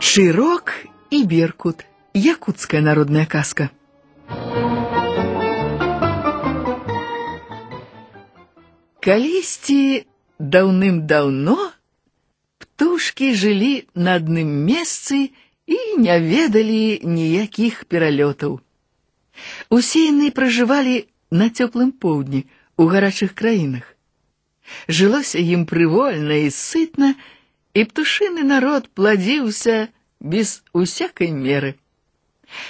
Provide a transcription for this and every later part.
Широк і беркут. Якутская народная казка. Калісьці даўным-даўно птушкі жылі на адным месцы і не ведалі ніякіх пералётаў. Усе яны пражывалі на цёплым поўдні у гарачых краінах. Жылося ім прывольна і сытна, і птушыны народ пладзіўся без усякай меры.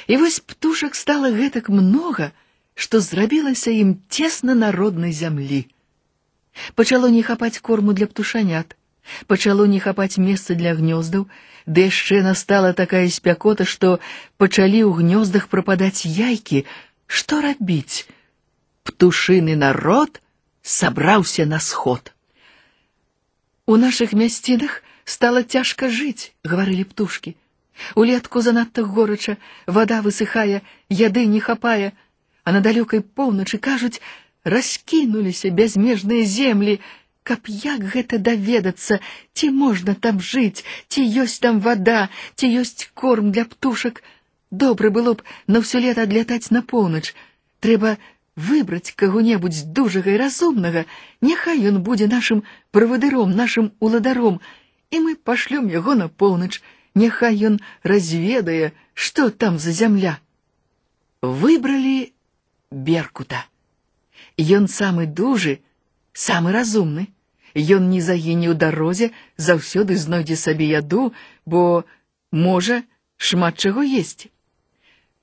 І вось птушак стала гэтак многа, што зрабілася ім цесна на роднай зямлі. Пачало не хапаць корму для птушанят, пачало не хапаць месца для гнёздаў, ды яшчэ настала такая спякота, што пачалі ў гнёздах прападаць яйкі. Што рабіць? Птушыны народ сабраўся на сход. У нашых мясцінах стала цяжка жыць, гаварылі птушкі. Улетку занадта горача, вада высыхае, яды не хапае, а на далёкай поўначы кажуць, раскінуліся бязмежныя землі, каб як гэта даведацца, ці можна там жыць, ці ёсць там вада, ці ёсць корм для птушак. Добра было б на ўсё лета адлятаць на поўнач. Трэба выбраць каго-небудзь дужага і разумнага, няхай ён будзе нашым правадыром, нашым уладаром, і мы пашлём яго на поўнач, няхай ён разведае, што там за зямля. Выбралі беркута. Ён самы дужы, самы разумны. Ён не загіне ў дарозе, заўсёды знойдзе сабе яду, бо можа шмат чаго есці.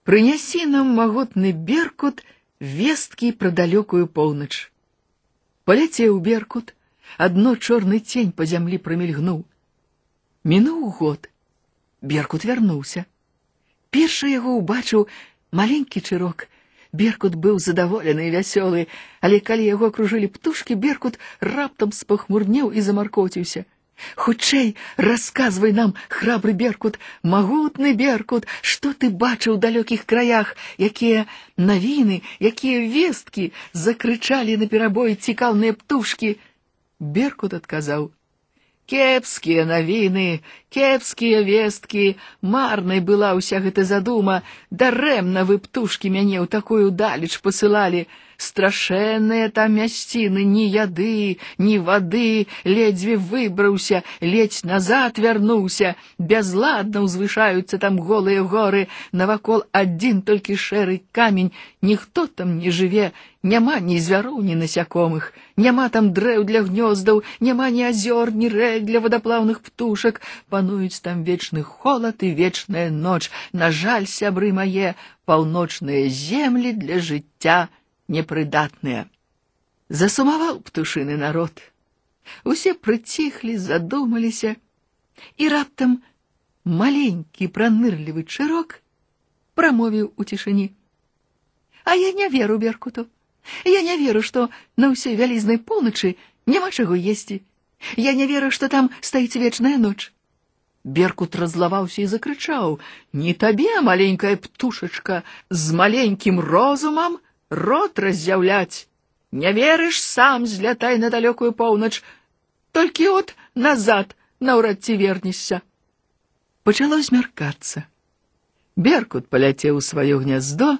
Прынясі нам магутны беркут весткі пра далёкую поўнач. Паляцеў беркут, адно чорны цень па зямлі прамільгнуў. Мінуў год. Беркут вярнуўся. Першы яго ўбачыў маленькі чырок — Беркут быў задаволены і вясёлы, але калі яго акружылі птушкі, беркут раптам спахмурнеў і замаркоціўся. Хутчэй расказвай нам, храбры беркут, магутны беркут, што ты бачыў у далёкіх краях, якія навіны, якія весткі закрычалі на перабой цікаўныя птушкі. Беркут адказаў: Кепскія навіны, кепскія весткі, марнай была ўся гэта задума, дарэмна вы птушкі мяне ў такую далеч пасылалі, страшэнныя там мясціны, ні яды, ні вады, ледзьве выбраўся, ледзь назад вярнуўся, бязладна ўзвышаюцца там голыя горы, навакол адзін толькі шэры камень, ніхто там не жыве, няма ні звяроў, ні насякомых, няма там дрэў для гнёздаў, няма ні азёр, ні рэк для вадаплаўных птушак, пануюць там вечны холад і вечная ноч. На жаль, сябры мае, паўночныя землі для жыцця непрыдатныя. Засумаваў птушыны народ. Усе прыціхлі, задумаліся, і раптам маленькі пранырлівы чырок прамовіў у цішыні. А я не веру беркуту. Я не веру, што на ўсёй вялізнай поўначы няма чаго есці. Я не веру, што там стаіць вечная ноч. Беркут разлаваўся і закрычаў: « Не табе, маленькая птушачка, з маленькім розумам рот раззяўляць. Не верыш сам злятай на далёкую поўнач, толькі от назад наўрад ці вернешся. Пачало змяркацца. Беркут паляцеў у сваё гняздо,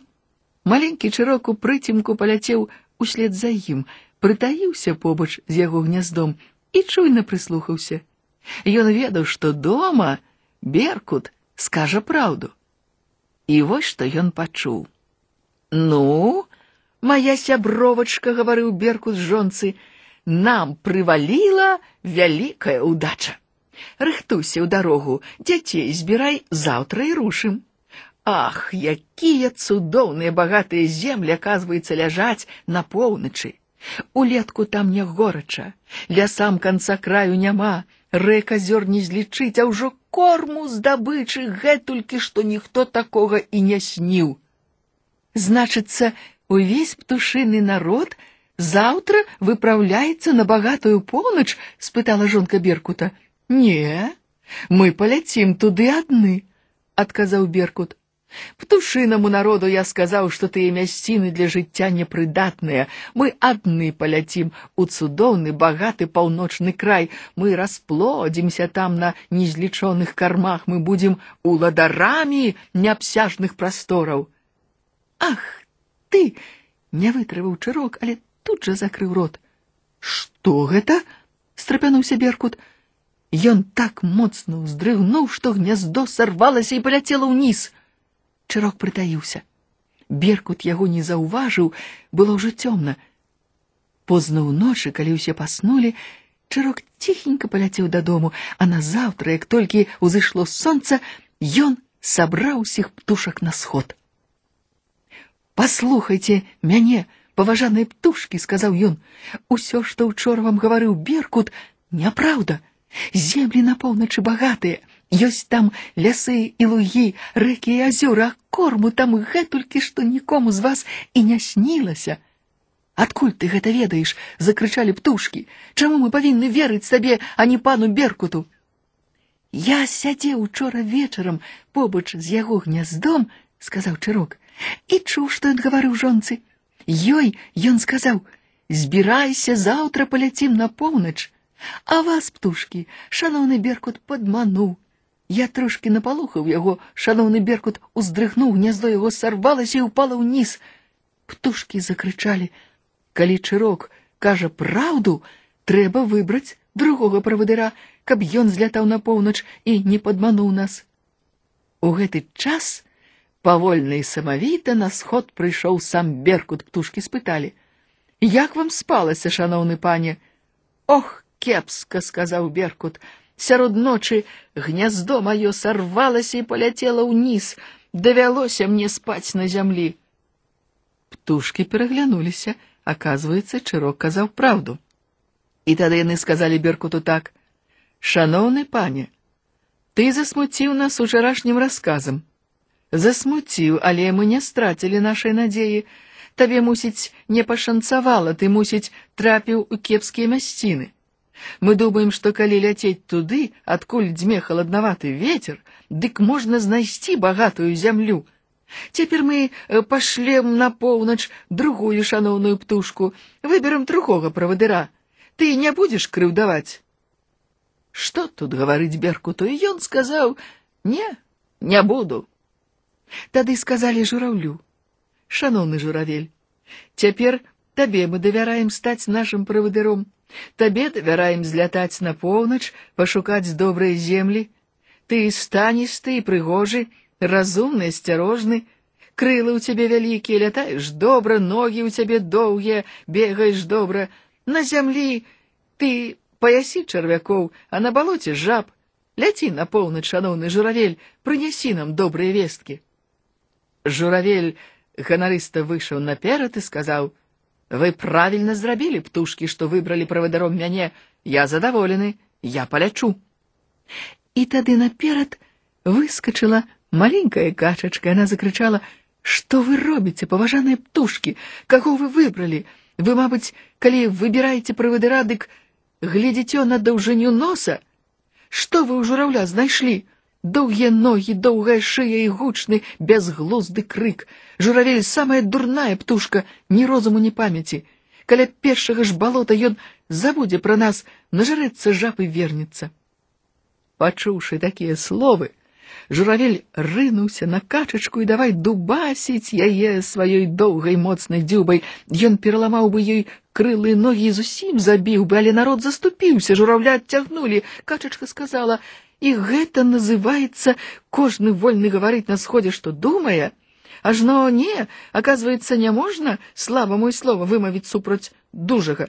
маленькі чырок у прыцемку паляцеў услед за ім, прытаіўся побач з яго гняздом і чуйна прыслухаўся. Ён ведаў, што дома беркут скажа праўду. І вось што ён пачуў. Ну, Моя сябровачка, гаварыў беркут з жонцы, нам прываліла вялікая ўдача. Рыхтуйся ў дарогу, дзяцей збірай заўтра і рушым. Ах, якія цудоўныя багатыя землі, аказваецца, ляжаць на поўначы. Улетку там не горача, лясам канца краю няма, рэк азёр не злічыць, а ўжо корму здабычы гэтулькі, што ніхто такога і не сніў. Значыцца, увесь птушыны народ завтра выпраўляецца на багатую поўнач спытала жонка беркута не мы паляцім туды адны адказаў беркут Птушынаму народу я сказаў, што тыя мясціны для жыцця непрыдатныя. Мы адны паляцім у цудоўны багаты паўночны край. Мы расплодзімся там на незлічоных кармах, мы будзем уладарамі неабсяжных прастораў. Ах ты не вытрываў чырок, але тут жа закрыў рот. Што гэта? страпянуўся беркут. Ён так моцна ўздрыгнуў, што гняздо сарвалася і паляцела ўніз. Чырок прытаіўся. Беркут яго не заўважыў, было ўжо цёмна. Позна ўночы, калі ўсе паснулі, чырок ціхенька паляцеў дадому, а назаўтра, як толькі ўзышло сонца, ён сабраў усіх птушак на сход. Паслухайце мяне, паважаныя птушкі, сказаў ён. Усё, што учора вам гаварыў беркут, няпраўда. Землі на поўначы багатыя. Ёсць там лясы і лугі, рэкі і азёры, а корму там гэтулькі, што нікому з вас і не снілася. Адкуль ты гэта ведаеш? закрычалі птушкі. Чаму мы павінны верыць сабе, а не пану беркуту? Я сядзеў учора вечарам побач з яго гняздом, сказаў чырок, і чуў, што ён гаварыў жонцы. Ёй ён сказаў: « Збірайся, заўтра паляцім на поўнач. А вас, птушкі, шаноўны беркут падмануў. Я трошки напалохаў яго, шаноўны беркут уздрыгнуў, гняздо яго сарвалася і ўпала ўніз. Птушкі закрычалі: « Калі чырок кажа праўду, трэба выбраць другога правадыра, каб ён злятаў на поўнач і не падмануў нас. У гэты час павольна і самавіта на сход прыйшоў сам беркут птушкі спыталі: « Як вам спалася, шаноўны пане? Ох, кепска, сказаў беркут, сярод ночы гняздо маё сарвалася і паляцела ўніз, давялося мне спаць на зямлі. Птушкі пераглянуліся, аказваецца, чырок казаў праўду. І тады яны сказалі беркуту так: шаноўны пане, ты засмуціў нас учарашнім расказам. Засмуціў, але мы не страцілі нашай надзеі. Табе мусіць не пашанцавала, ты мусіць трапіў у кепскія мясціны. Мы думаем, што калі ляцець туды, адкуль дзьме халаднаваты ветер, дык можна знайсці багатую зямлю. Цяпер мы э, пашлем на поўнач другую шаноўную птушку, выберам другога правадыра. Ты не будзеш крыўдаваць. Што тут гаварыць беркуту, і ён сказаў: « Не, не буду. Тады сказалі жураўлю: « Шаноўны журавель, цяпер табе мы давяраем стаць нашым правадыром. Табе давяраем злятаць на поўнач, пашукаць добрыя землі. Ты станісты і прыгожы, разумны, асцярожны, крылы ў цябе вялікія, лятаеш добра, ногі ў цябе доўгія, бегаеш добра. На зямлі ты паясі чарвякоў, а на балоце жаб. Ляці на поўнач, шаноўны журавель, прынясі нам добрыя весткі. Журавель ганарыста выйшаў наперад і сказаў: вы правильно зрабілі птушкі, што выбралі правадаром мяне. Я задаволены, я палячу. І тады наперад выскочыла маленькая качачка, она закрычала: « Што вы робіце, паважаныя птушкі, каго вы выбралі? Вы, мабыць, калі выбіраеце правадыра, дык глядзіце на даўжыню носа. Што вы ў жураўля знайшлі? Доўгія ногі, доўгая шыя і гучны бязглузды крык. Журавель самая дурная птушка, ні розуму, ні памяці. Каля першага ж балота ён забудзе пра нас, нажарэцца жаб і вернецца. Пачуўшы такія словы, журавель рынуўся на качачку і давай дубасіць яе сваёй доўгай моцнай дзюбай. Ён пераламаў бы ёй крылы ногі зусім забіў бы, але народ заступіўся, журавля адцягнулі. Качачка сказала: і гэта называецца кожны вольны гаварыць на сходзе, што думае, ажно не, оказывается, не можна слабаму і слова вымавіць супраць дужага.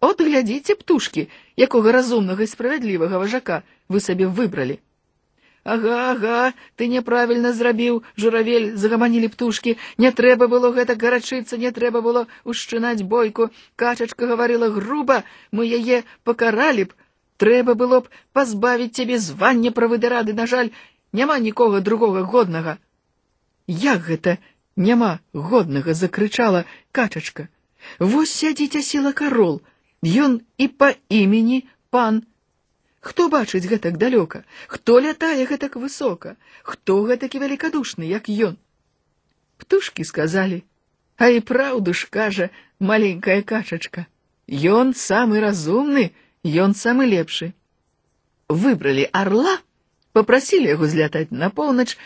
От глядзіце птушкі, якога разумнага і справядлівага важака вы сабе выбралі. Ага, ага, ты няправільна зрабіў, журавель загаманілі птушкі, не трэба было гэта гарачыцца, не трэба было ушчынаць бойку. Качачка гаварыла груба, мы яе пакаралі б, Трэба было б пазбавіць цябе звання правыдырады, на жаль, няма нікога другога годнага. Як гэта няма годнага закрычала качачка. Вось сядзіць асіла карол, Ён і па імені пан. Хто бачыць гэтак далёка, хто лятае гэтак высока, хто гэтакі великодушны, як ён? Птушкі сказалі: « А і праўду ж кажа маленькая качачка. Ён самы разумны, ён самы лепшы. Выбралі орла, попросілі яго злятаць на поўнач,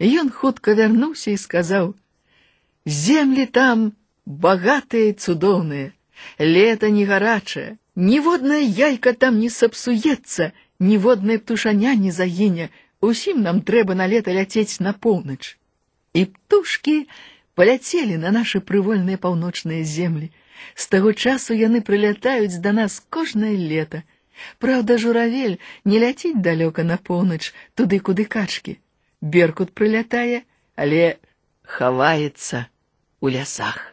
ён хутка вярнуўся і сказаў: « Землі там богатыя і цудоўныя, лета не гарачае, ніводная яйка там не сапсуецца, ніводная птушаня не загіне, усім нам трэба на лета ляцець на поўнач. І птушкі паляцелі на нашы прывольныя паўночныя землі. З таго часу яны прылятаюць да нас кожнае лета. Праўда, журавель не ляціць далёка на поўнач, туды, куды качкі. Беркут прылятае, але хаваецца у лясах.